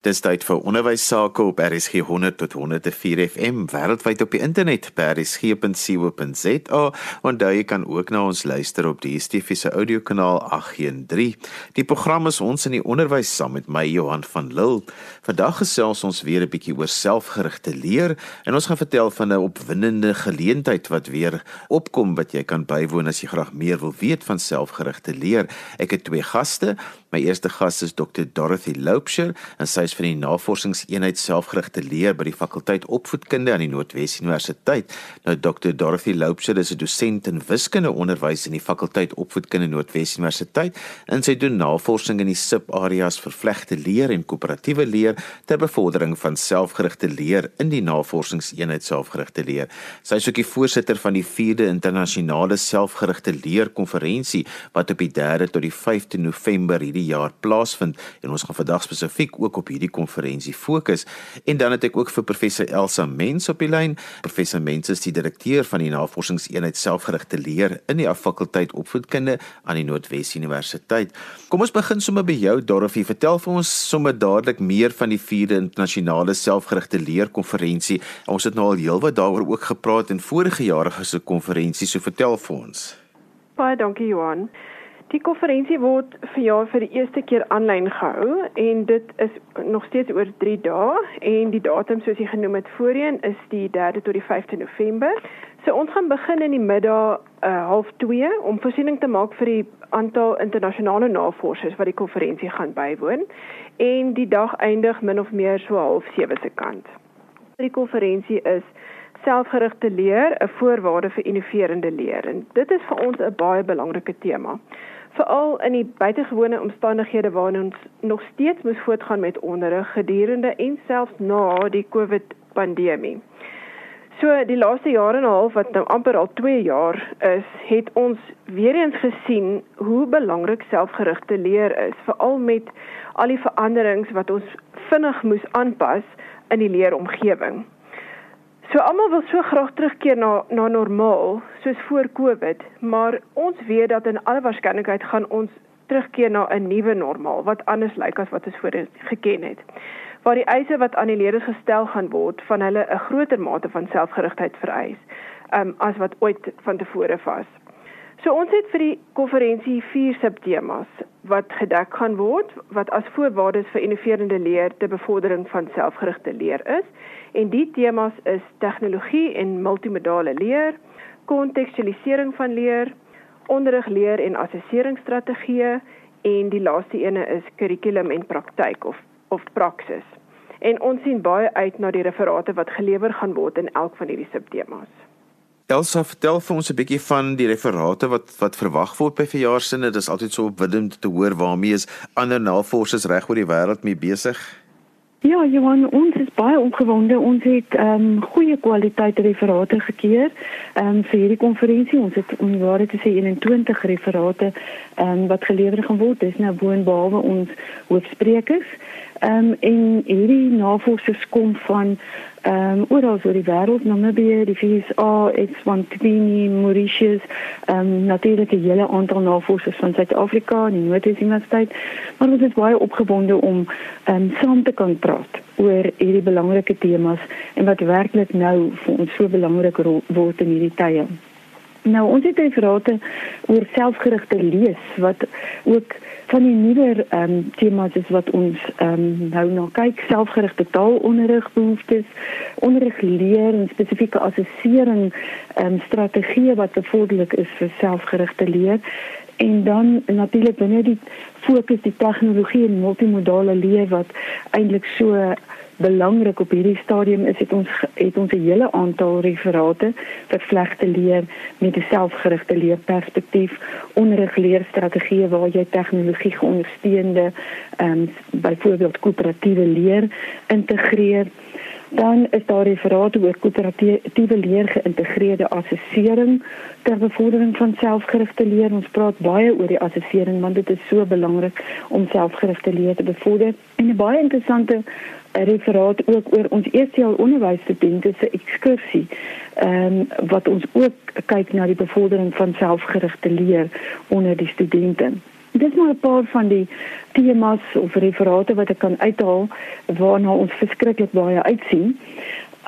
Dis tyd vir onderwys sake op RSG 100 tot 104 FM wêreldwyd op die internet by rsg.co.za en daar jy kan ook na ons luister op die DSTV se audiokanaal 813. Die program is ons in die onderwys saam met my Johan van Lille. Vandag gesels ons weer 'n bietjie oor selfgerigte leer en ons gaan vertel van 'n opwindende geleentheid wat weer opkom wat jy kan bywoon as jy graag meer wil weet van selfgerigte leer. Ek het twee gaste. My eerste gas is Dr. Dorothy Loupsher en sy is van die Navorsingseenheid Selfgerigte Leer by die Fakulteit Opvoedkunde aan die Noordwes Universiteit. Nou Dr. Dorothy Loupsher is 'n dosent in wiskunde onderwys in die Fakulteit Opvoedkunde Noordwes Universiteit en sy doen navorsing in die subareas vervlegte leer en koöperatiewe leer ter bevordering van selfgerigte leer in die Navorsingseenheid Selfgerigte Leer. Sy is ook die voorsitter van die 4de internasionale selfgerigte leer konferensie wat op die 3de tot die 5de November hierdie hierdie jaar plaasvind en ons gaan vandag spesifiek ook op hierdie konferensie fokus en dan het ek ook vir professor Elsa Mens op die lyn. Professor Mens is die direkteur van die Navorsingseenheid Selfgerigte Leer in die fakulteit opvoedkunde aan die Noordwes Universiteit. Kom ons begin sommer by jou Dorothy. Vertel vir ons sommer dadelik meer van die 4de internasionale selfgerigte leer konferensie. Ons het nou al heelwat daaroor ook gepraat in vorige jare se konferensies. So vertel vir ons. Baie dankie Johan. Die konferensie word vir jaar vir die eerste keer aanlyn gehou en dit is nog steeds oor 3 dae en die datum soos jy genoem het voorheen is die 3de tot die 5de November. So ons gaan begin in die middag uh, half 2 om voorsiening te maak vir die aantal internasionale navorsers wat die konferensie gaan bywoon en die dag eindig min of meer so half 7 se kant. Die konferensie is selfgerigte leer, 'n voorwaarde vir innoverende leer en dit is vir ons 'n baie belangrike tema veral in die buitengewone omstandighede waarin ons nog steeds moes voortgaan met onderrig gedurende en selfs na die COVID pandemie. So die laaste jare en 'n half wat nou amper al 2 jaar is, het ons weer eens gesien hoe belangrik selfgerigte leer is, veral met al die veranderings wat ons vinnig moes aanpas in die leeromgewing. So almal wil so graag terugkeer na na normaal soos voor Covid, maar ons weet dat in alle waarskynlikheid gaan ons terugkeer na 'n nuwe normaal wat anders lyk as wat ons voorheen geken het. Waar die eise wat aan die leerders gestel gaan word van hulle 'n groter mate van selfgerigtheid vereis, um, as wat ooit van tevore was. So ons het vir die konferensie vier subtemas wat gedek gaan word wat as voorwaardes vir innoverende leer te bevordering van selfgerigte leer is en die temas is tegnologie en multimodale leer, kontekstualisering van leer, onderrig leer en assesseringsstrategieë en die laaste ene is kurrikulum en praktyk of of praksis. En ons sien baie uit na die referate wat gelewer gaan word in elk van hierdie subtemas. Elsa, vertel vir ons 'n bietjie van die referate wat wat verwag word by verjaarsinde. Dit is altyd so opwindend te hoor waarmee is ander navorsers reg oor die wêreld mee besig. Ja, Johan, ons is baie opgewonde. Ons het ehm um, goeie kwaliteit referate gekeer ehm um, vir hierdie konferensie. Ons het om ware te sê 21 referate ehm um, wat gelewer gaan word. Dis nou boonbehalwe ons hoofsprekers. Ehm um, en hierdie navorsers kom van ehm um, oral oor die wêreld, Namibië, die VSA, Eswatini, Mauritius, ehm um, natuurlik 'n hele aantal navorsers van Suid-Afrika en die Noordwes Universiteit. Maar ons is baie opgewonde om ehm um, saam te kan praat oor hierdie belangrike temas en wat werklik nou vir ons so belangrik word in hierdie tye. Nou ons het referate oor selfgerigte lees wat ook van die nuwer ehm um, temas is wat ons ehm um, nou na kyk. Selfgerigte taalonderrig behoeftes, onderrig leer en spesifieke assessering ehm um, strategieë wat bevorderlik is vir selfgerigte leer. En dan natuurlik binne die fokus die tegnologie en multimodale leer wat eintlik so belangrik op hierdie stadium is het ons het ons 'n hele aantal referate vir vlegte leer met 'n selfgerigte leerperspektief, onderrigleerstrategieë waar jy tegnologie geondersteunde ehm um, byvoorbeeld koöperatiewe leer integreer. Dan is daar referate oor koöperatiewe leer geïntegreerde assessering ter bevordering van selfgerigte leer. Ons praat baie oor die assessering want dit is so belangrik om selfgerigte leer te bevorder. En 'n baie interessante 'n referaat ook oor ons eerste jaar onderwysstudente se ekskursie. Ehm um, wat ons ook kyk na die bevordering van selfgerigte leer onder die studente. Dis maar 'n paar van die temas of referate wat ek kan uithaal waarna ons verskriklik baie uitsien.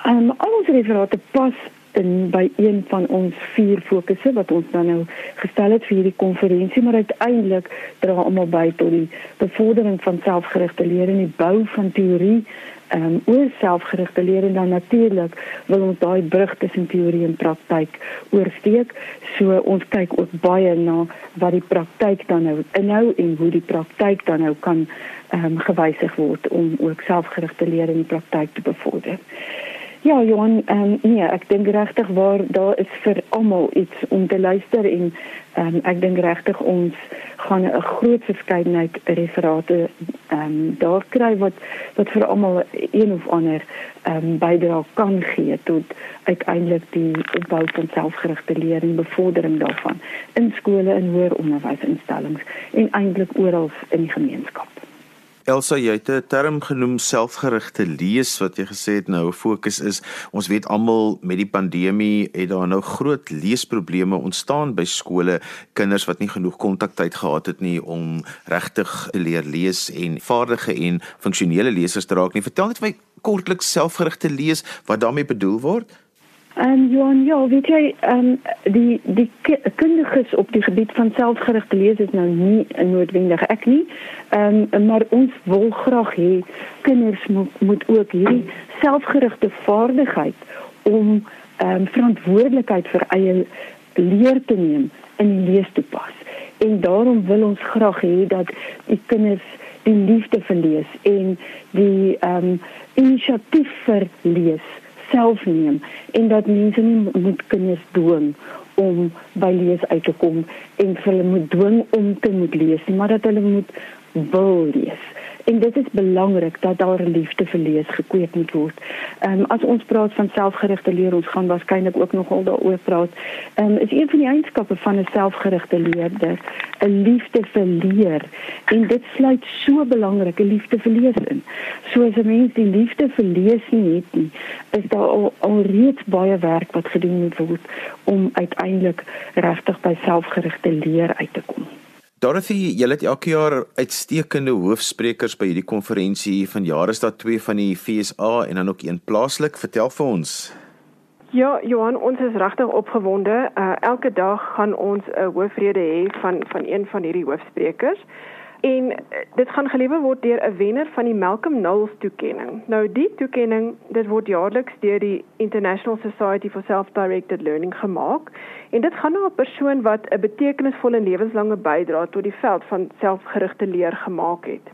Ehm um, al ons referate pas in by een van ons vier fokusse wat ons dan nou gestel het vir hierdie konferensie maar uiteindelik dra almal by tot die bevordering van selfgerigte leer en die bou van teorie ehm um, oor selfgerigte leer en dan natuurlik wil ons daai brug tussen teorie en praktyk oorsteek so ons kyk ook baie na wat die praktyk dan nou inhou en hoe die praktyk dan nou kan ehm um, gewysig word om ook selfgerigte leer in die praktyk te bevorder. Ja, Johan, um, nee, ek dink regtig waar daar is vir almal iets om te luister en um, ek dink regtig ons gaan 'n groot verskeidenheid referate ehm um, daar kry wat wat vir almal een of ander ehm um, bydra kan gee tot uiteindelik die opbou van selfgerigte leer en bevordering daarvan in skole en hoër onderwysinstellings en eintlik oral in die gemeenskap. Elsa, jy het 'n term genoem selfgerigte lees wat jy gesê het nou 'n fokus is. Ons weet almal met die pandemie het daar nou groot leesprobleme ontstaan by skole, kinders wat nie genoeg kontaktyd gehad het nie om regtig te leer lees en vaardige en funksionele lesers te raak nie. Vertel net my kortliks selfgerigte lees wat daarmee bedoel word? En Johan, ja, weet jy, um, die die kundiges op die gebied van selfgerigte lees is nou nie noodwendig ek nie. Ehm um, maar ons wil graag hê kinders moet, moet ook hierdie selfgerigte vaardigheid om ehm um, verantwoordelikheid vir eie leer te neem in die lees te pas. En daarom wil ons graag hê dat die kinders die liefde vir lees en die ehm um, inisiatief vir lees self neem en dat mense nie moet kinders dwing om by lees uit te kom en hulle moet dwing om te moet lees nie, maar dat hulle moet wil lees. En dit is belangrik dat daar liefde vir lees gekweek moet word. Ehm um, as ons praat van selfgerigte leer, ons gaan waarskynlik ook nogal daaroor praat. Ehm um, is een van die eienskappe van 'n selfgerigte leerder 'n liefde vir leer. En dit sluit so belangrike liefde vir lees in. So as 'n mens die liefde vir lees nie het nie, is daar al, al reeds baie werk wat gedoen moet word om uiteindelik regtig by selfgerigte leer uit te kom. Dorothy, julle het elke jaar uitstekende hoofsprekers by hierdie konferensie. Vanjaar is daar twee van die FSA en dan ook een plaaslik. Vertel vir ons. Ja, Johan, ons is regtig opgewonde. Uh, elke dag gaan ons 'n hoofrede hê van van een van hierdie hoofsprekers. En eh, dit gaan gelewer word deur 'n wenner van die Malcolm Knowles toekenning. Nou die toekenning, dit word jaarliks deur die International Society for Self-Directed Learning gemaak. En dit gaan na 'n persoon wat 'n betekenisvolle lewenslange bydrae tot die veld van selfgerigte leer gemaak het.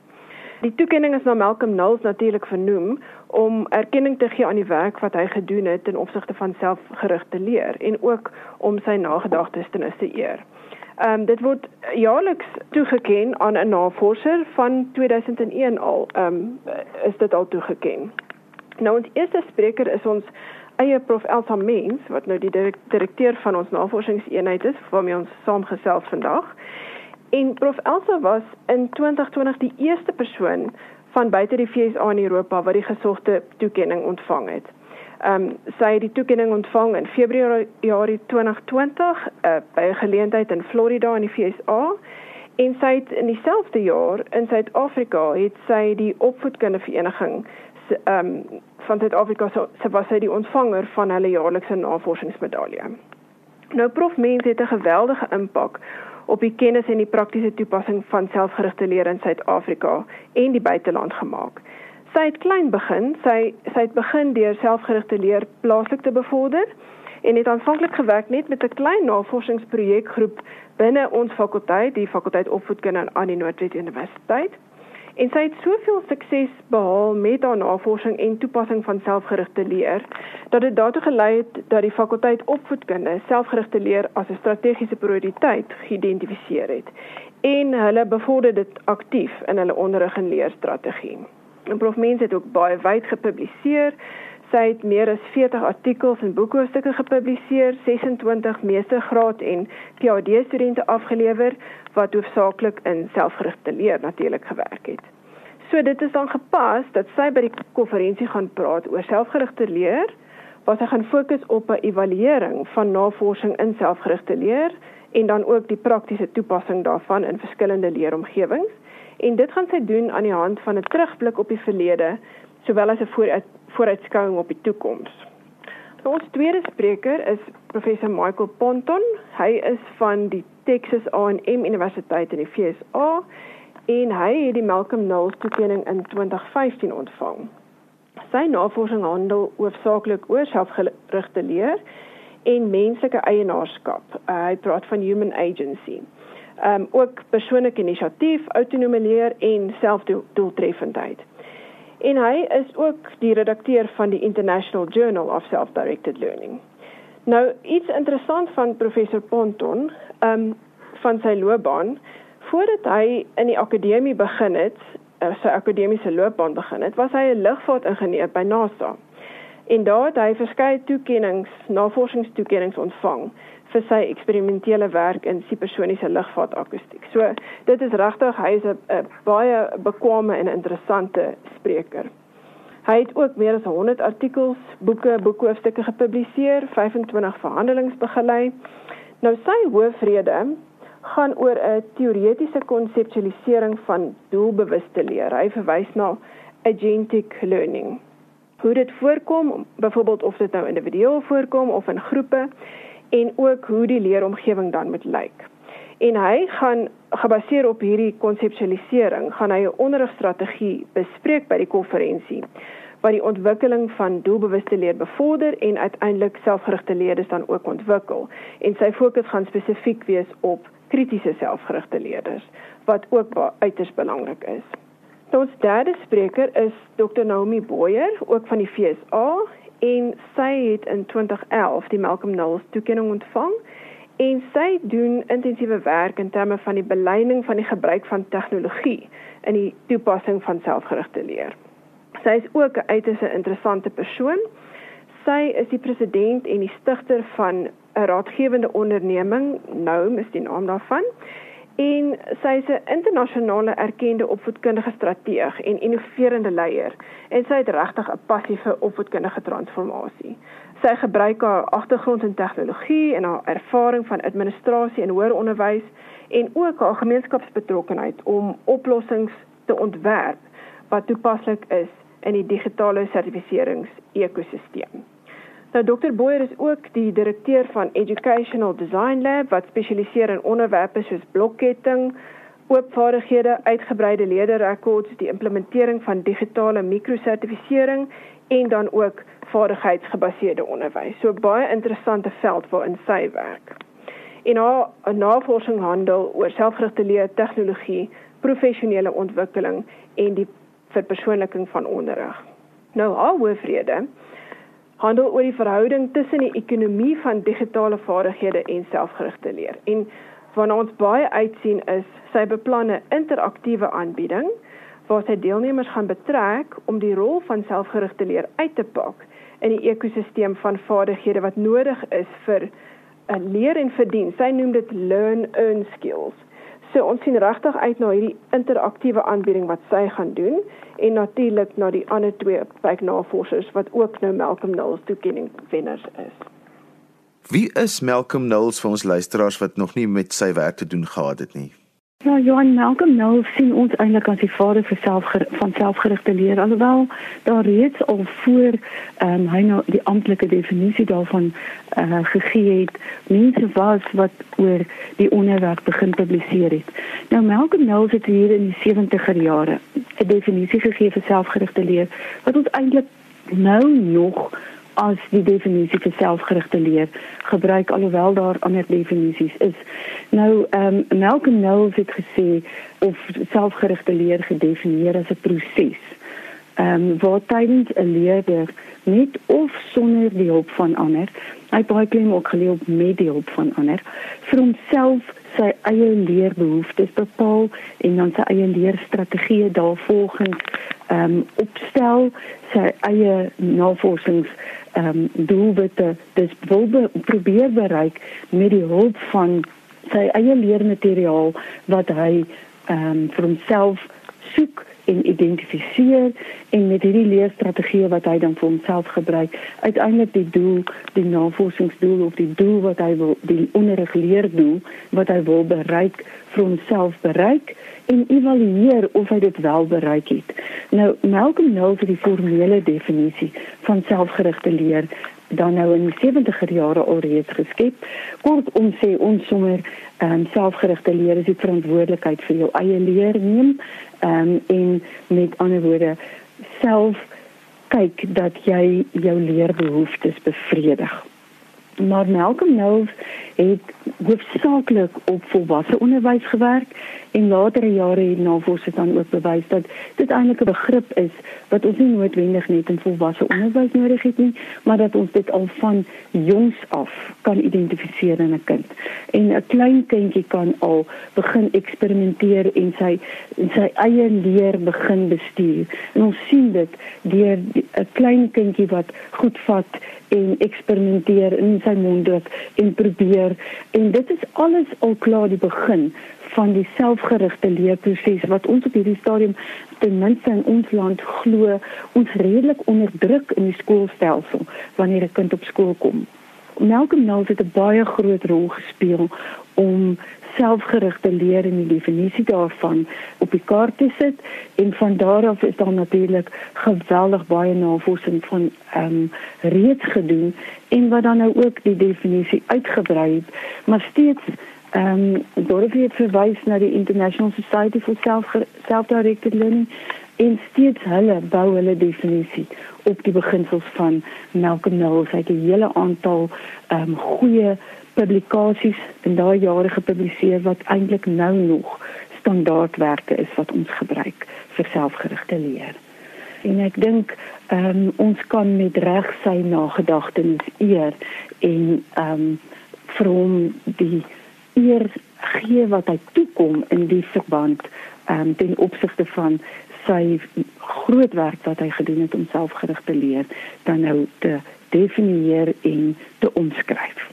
Die toekenning is na Malcolm Knowles natuurlik vernoem om erkenning te gee aan die werk wat hy gedoen het ten opsigte van selfgerigte leer en ook om sy nagedagtenis te eer. Ehm um, dit word jaarliks toegeken aan 'n navorser van 2001 al. Ehm um, is dit al toegeken. Nou ons eerste spreker is ons eie prof Elsa Mens wat nou die direkteur van ons navorsingseenheid is waarmee ons saamgesels vandag. En prof Elsa was in 2020 die eerste persoon van buite die FSA in Europa wat die gesogte toekenning ontvang het. Ehm um, sy het die toekenning ontvang in Februarie 2020 uh, by 'n geleentheid in Florida in die VSA en sy het in dieselfde jaar in Suid-Afrika het sy die opvoedkundige vereniging ehm um, van Suid-Afrika so sy was sy die ontvanger van hulle jaarlikse navorsingsmedalje. Nou prof Mens het 'n geweldige impak op die kennis en die praktiese toepassing van selfgerigte leer in Suid-Afrika en die buiteland gemaak. Sy het klein begin. Sy sy het begin deur selfgerigte leer plaaslik te bevorder en het aanvanklik gewerk net met 'n klein navorsingsprojekgroep binne ons fakulteit, die fakulteit opvoedkunde aan die Noordwes Universiteit. En sy het soveel sukses behaal met haar navorsing en toepassing van selfgerigte leer dat dit daartoe gelei het dat die fakulteit opvoedkunde selfgerigte leer as 'n strategiese prioriteit geïdentifiseer het en hulle bevorder dit aktief in hulle onderrig en leerstrategie. En Prof Mens het ook baie wyd gepubliseer. Sy het meer as 40 artikels en boekhoofstukke gepubliseer, 26 meestergraad en PhD studente afgelewer wat hoofsaaklik in selfgerigte leer natuurlik gewerk het. So dit is dan gepas dat sy by die konferensie gaan praat oor selfgerigte leer, sy gaan fokus op 'n evaluering van navorsing in selfgerigte leer en dan ook die praktiese toepassing daarvan in verskillende leeromgewings. En dit gaan sy doen aan die hand van 'n terugblik op die verlede sowel as 'n vooruit, vooruitskouing op die toekoms. Nou, ons tweede spreker is professor Michael Ponton. Hy is van die Texas A&M Universiteit in die VSA en hy het die Malcolm Knowles toekenning in 2015 ontvang. Sy navorsing handel hoofsaaklik oor selfgerigte leer en menslike eienaarskap. Uh, hy praat van human agency. Ehm um, ook persoonlike inisiatief, autonome leer en selfdoeltreffendheid. En hy is ook die redakteur van die International Journal of Self-Directed Learning. Nou iets interessant van professor Ponton, ehm um, van sy loopbaan, voordat hy in die akademie begin het, uh, sy akademiese loopbaan begin het, was hy 'n lugvaartingenieur by NASA. En daar het hy verskeie toekennings, navorsingstoekennings ontvang vir sy eksperimentele werk in supersoniese lugvaartakustiek. So dit is regtig hy is 'n baie bekwame en interessante spreker. Hy het ook meer as 100 artikels, boeke, boekhoofstukke gepubliseer, 25 verhandelings begelei. Nou sy hoofrede gaan oor 'n teoretiese konseptualisering van doelbewuste leer. Hy verwys na agentic learning. Hoe dit voorkom, byvoorbeeld of dit nou individueel voorkom of in groepe en ook hoe die leeromgewing dan moet lyk. En hy gaan gebaseer op hierdie konseptualisering, gaan hy 'n onderrigstrategie bespreek by die konferensie wat die ontwikkeling van doelbewuste leer bevorder en uiteindelik selfgerigte leerders dan ook ontwikkel. En sy fokus gaan spesifiek wees op kritiese selfgerigte leerders wat ook uiters belangrik is. Ons derde spreker is Dr Naomi Boyer, ook van die FSA en sy het in 2011 die Malcolm Knowles toekenning ontvang en sy doen intensiewe werk in terme van die beleiding van die gebruik van tegnologie in die toepassing van selfgerigte leer. Sy is ook 'n uiters interessante persoon. Sy is die president en die stigter van 'n raadgewende onderneming, Noum is die naam daarvan. En sy is 'n internasionale erkende opvoedkundige strateeg en innoverende leier en sy het regtig 'n passie vir opvoedkundige transformasie. Sy gebruik haar agtergrond in tegnologie en haar ervaring van administrasie en hoër onderwys en ook haar gemeenskapsbetrokkenheid om oplossings te ontwerp wat toepaslik is in die digitale sertifiserings-ekosisteem. Nou Dr. Boyer is ook die direkteur van Educational Design Lab wat spesialiseer in onderwerpe soos blokketting, oopvaardighede, uitgebreide leerrekords, die implementering van digitale mikrosertifisering en dan ook vaardigheidsgebaseerde onderwys. So baie interessante veld waarin sy werk. En haar navorsing handel oor selfgerigte leer tegnologie, professionele ontwikkeling en die verpersoonliking van onderrig. Nou haar hoofrede handel oor die verhouding tussen die ekonomie van digitale vaardighede en selfgerigte leer. En waarna ons baie uitsien is sy beplanne interaktiewe aanbieding waar sy deelnemers gaan betrek om die rol van selfgerigte leer uit te pak in die ekosisteem van vaardighede wat nodig is vir 'n leer en verdien. Sy noem dit learn earn skills. So ons sien regtig uit na hierdie interaktiewe aanbieding wat sy gaan doen en natuurlik na die ander twee wyknavorsers wat ook nou Malcolm Knowles toekenning wenners is. Wie is Malcolm Knowles vir ons luisteraars wat nog nie met sy werk te doen gehad het nie? Ja, Johan Malcolm Knowles sien ons eintlik as die vader vir self van selfgerigte leer alhoewel daar reeds al voor ehm um, hy nou die amptelike definisie daarvan eh uh, gegee het mense was wat oor die onderwerp begin publiseer het. Nou Malcolm Knowles het hier in die 70er jare 'n definisie gegee vir selfgerigte leer wat ons eintlik nou nog as die definisie vir selfgerigte leer gebruik alhoewel daar ander definisies is. Nou ehm um, Malcolm Knowles het gesê of selfgerigte leer gedefinieer as 'n proses. Ehm um, waar tydens 'n leerder met of sonder die hulp van ander, hy baie klein ook geleer op met die hulp van ander, vir homself sy eie leerbehoeftes bepaal en dan sy eie leerstrategieë daarvolgens ehm um, opstel, sy eie navorsings ehm um, doelwitte. Dis wil be probeer bereik met die hulp van sy eie leermateriaal wat hy ehm um, vir homself soek en identifiseer en met hierdie leerstrategieë wat hy dan vir homself gebruik, uiteindelik die doel, die navorsingsdoel of die doel wat hy wil die onderrigleerdoel wat hy wil bereik vir homself bereik en evalueer of hy dit wel bereik het. Nou Malcolm Knowles het die formele definisie van selfgerigte leer dan nou in die 70er jare alreeds geskep. Kortom sê ons sommer ehm um, selfgerigte leer is die verantwoordelikheid vir jou eie leer neem ehm um, en met ander woorde self kyk dat jy jou leerbehoeftes bevredig. Maar Malcolm Knowles het hoofsaaklik op volwasse onderwys gewerk en latere jare het navorsing dan ook bewys dat dit eintlik 'n begrip is wat ons nie noodwendig net in volwasse onderwys nodig het nie, maar dat ons dit al van jongs af kan identifiseer in 'n kind. En 'n klein kindjie kan al begin eksperimenteer en sy en sy eie leer begin bestuur. En ons sien dit deur 'n klein kindjie wat goed vat en eksperimenteer in sy monddruk en probeer en dit is alles al klaar die begin van die selfgerigte leerproses wat ons op hierdie stadium ten minste in ons land glo ons redelik onderdruk in die skoolstelsel wanneer 'n kind op skool kom. Malcolm Knowles het 'n baie groot rol gespeel om selfgerigte leer en die definisie daarvan op die kaart te sit. En van daar af is daar natuurlik geweldig baie navorsing van ehm um, reeds gedoen en wat dan nou ook die definisie uitgebrei het. Maar steeds ehm um, Dorothy het verwys na die International Society for Self Self-Directed Learning en steeds hulle bou hulle definisie op die beginsels van Malcolm Knowles hy het 'n hele aantal ehm um, goeie publikasies in daai jare gepubliseer wat eintlik nou nog standaardwerke is wat ons gebruik vir selfgerigte leer. En ek dink ehm um, ons kan met reg sy nagedagtenis eer en ehm um, vir hom die eer gee wat hy toekom in die verband ehm um, ten opsigte van sy groot werk wat hy gedoen het om selfgerigte leer dan nou te definieer en te omskryf.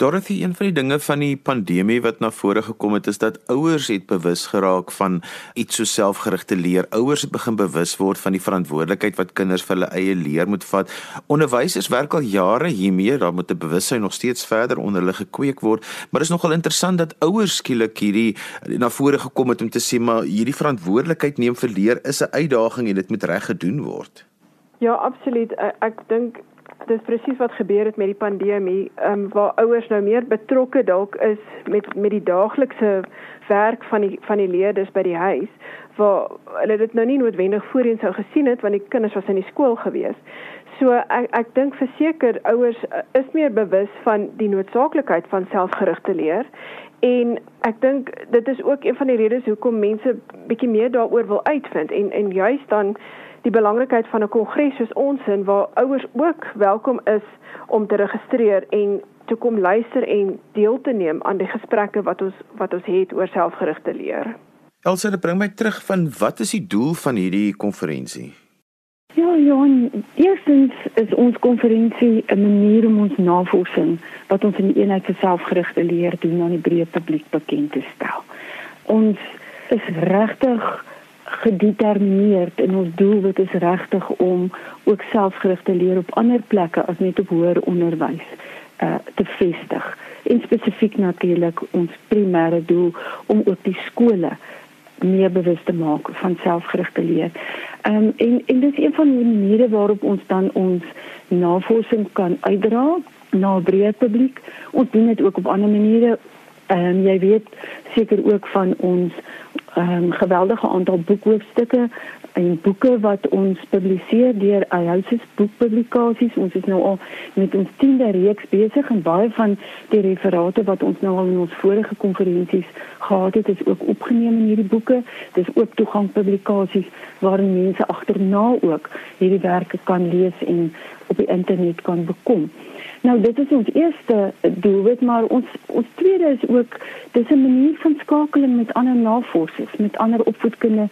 Dorothy, een van die dinge van die pandemie wat na vore gekom het is dat ouers het bewus geraak van iets so selfgerigte leer. Ouers het begin bewus word van die verantwoordelikheid wat kinders vir hulle eie leer moet vat. Onderwysers werk al jare hiermee, daar moet 'n bewussyn nog steeds verder onder hulle gekweek word, maar is nogal interessant dat ouers skielik hierdie na vore gekom het om te sê maar hierdie verantwoordelikheid neem vir leer is 'n uitdaging en dit moet reg gedoen word. Ja, absoluut. Ek, ek dink dis presies wat gebeur het met die pandemie, ehm um, waar ouers nou meer betrokke dalk is met met die daaglikse werk van die van die leerders by die huis, waar hulle dit nou nie noodwendig voorheen sou gesien het want die kinders was in die skool gewees. So ek ek dink verseker ouers uh, is meer bewus van die noodsaaklikheid van selfgerigte leer en ek dink dit is ook een van die redes hoekom mense bietjie meer daaroor wil uitvind en en juist dan die belangrikheid van 'n kongres soos ons in waar ouers ook welkom is om te registreer en te kom luister en deel te neem aan die gesprekke wat ons wat ons het oor selfgerigte leer. Elsa, dit bring my terug van wat is die doel van hierdie konferensie? Ja, Johan, eerstens is ons konferensie 'n manier om ons navorsing wat ons in die eenheid vir selfgerigte leer doen aan die breë publiek bekend te stel. Ons is regtig gedetermineerd en ons doelwit is regtig om ook selfgerigte leer op ander plekke as net op hoër onderwys uh, te vestig. En spesifiek natuurlik ons primêre doel om ook die skole meer bewus te maak van selfgerigte leer. Ehm um, en en dis een van die maniere waarop ons dan ons navorsing kan uitdra na 'n breër publiek. Ons doen dit ook op ander maniere. Ehm um, jy weet seker ook van ons um, geweldige aantal boekhoofstukke en boeke wat ons publiseer deur Ayousis boekpublikasies. Ons is nou al met ons 10de reeks besig en baie van die referate wat ons nou al in ons vorige konferensies gehad het, is ook opgeneem in hierdie boeke. Dis ook toegang publikasies waarin mense agterna ook hierdie werke kan lees en op die internet kan bekom. Nou dit is ons eerste doelwit, maar ons ons tweede is ook dis 'n manier van skakeling met ander navorsers, met ander opvoedkundige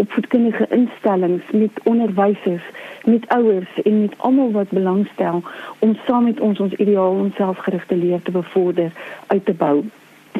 opvoedkundige instellings, met onderwysers, met ouers en met almal wat belangstel om saam met ons ons ideaal om selfgerigte leer te bevorder uit te bou.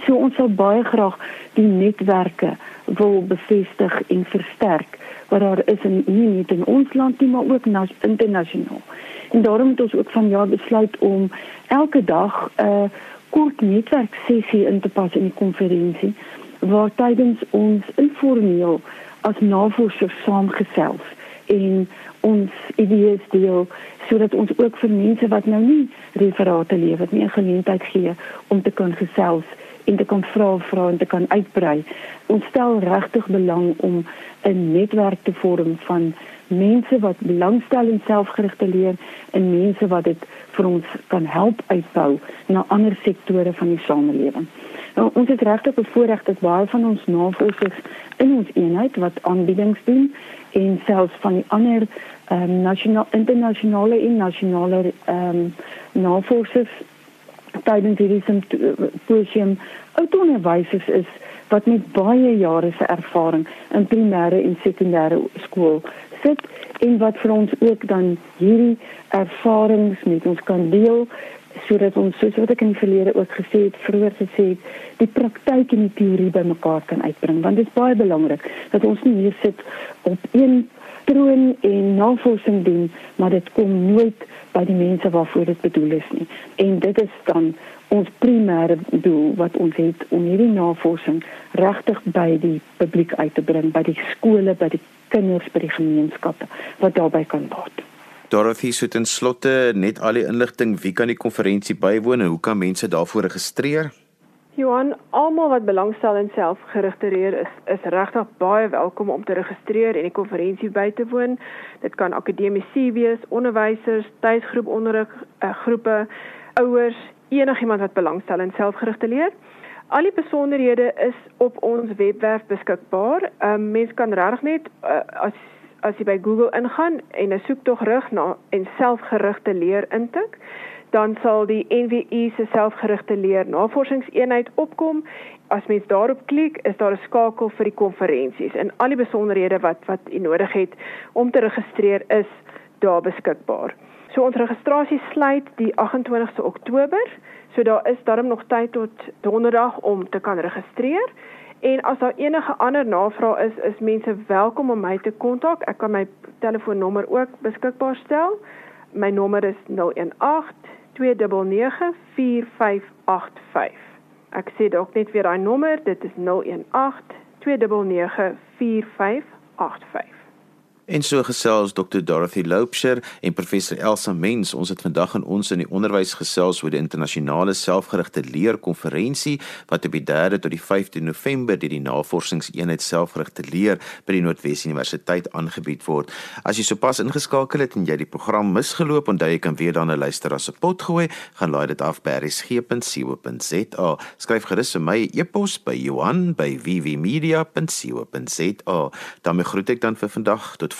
So ons sal baie graag die netwerke wil bevestig en versterk wat daar is in nie net in ons land nie, maar ook internasionaal. En daarom het ons ook vanjaar besluit om elke dag 'n uh, kort netwerk sessie in te pas in die konferensie waar tydens ons informeel as navorsers saamgesels en ons idees deel sodat ons ook vir mense wat nou nie referate lewer nie 'n geleentheid gee om te kan gesels en te kan vra vra en te kan uitbrei. Ons stel regtig belang om 'n netwerk te vorm van mense wat belangstel in selfgerigte leer en mense wat dit vir ons kan help uitbou na ander sektore van die samelewing. Nou, ons is regtig bevoorreg dat baie van ons navorsers in ons eenheid wat aanbiedings doen en selfs van die ander ehm um, nasionale internasionale en nasionale ehm um, navorsers tydens hierdie simposium outonderwysers is wat met baie jare se ervaring in primêre en sekondêre skool sit en wat vir ons ook dan hierdie ervarings met ons kan deel sodat ons soos wat ek in die verlede ook gesê het vroeër gesê het die praktyk en die teorie bymekaar kan uitbring. Want dit is baie belangrik dat ons nie hier sit op een troon en navorsing doen maar dit kom nooit by die mense waarvoor dit bedoel is nie. En dit is dan ons primêre doel wat ons het om hierdie navorsing regtig by die publiek uit te bring, by die skole, by die kinders, by die gemeenskappe wat daarbey kan baat. Dorothy so ten slotte net al die inligting, wie kan die konferensie bywoon en hoe kan mense daarvoor registreer? Johan, almal wat belangstel in selfgerigte leer is is regtig baie welkom om te registreer en die konferensie by te woon. Dit kan akademici wees, onderwysers, tuisgroep onderrig uh, groepe, ouers, enigiemand wat belangstel in selfgerigte leer. Al die besonderhede is op ons webwerf beskikbaar. Um, mense kan regtig net uh, as as jy by Google ingaan en 'n soektog rig na en selfgerigte leer intik dan sal die NWI se selfgerigte leer navorsingseenheid opkom. As mens daarop klik, is daar 'n skakel vir die konferensies en al die besonderhede wat wat u nodig het om te registreer is daar beskikbaar. So ons registrasie sluit die 28ste Oktober, so daar is darm nog tyd tot donderdag om te kan registreer. En as daar enige ander navrae is, is mense welkom om my te kontak. Ek kan my telefoonnommer ook beskikbaar stel. My nommer is 018 Ek sê dalk net weer daai nommer, dit is 018 299 4585. En so gesels Dr Dorothy Loubser en professor Elsa Mens. Ons het vandag in ons in die onderwys gesels oor die internasionale selfgerigte leerkonferensie wat op die 3de tot die 5de November deur die Navorsingseenheid selfgerigte leer by die Noordwes Universiteit aangebied word. As jy sopas ingeskakel het en jy die program misgeloop, onthou jy kan weer daarna luister as 'n pot gooi, gaan laai dit af by rsg.co.za. Skryf gerus vir my e-pos by Johan@vvmedia.co.za. daarmee groet ek dan vir vandag tot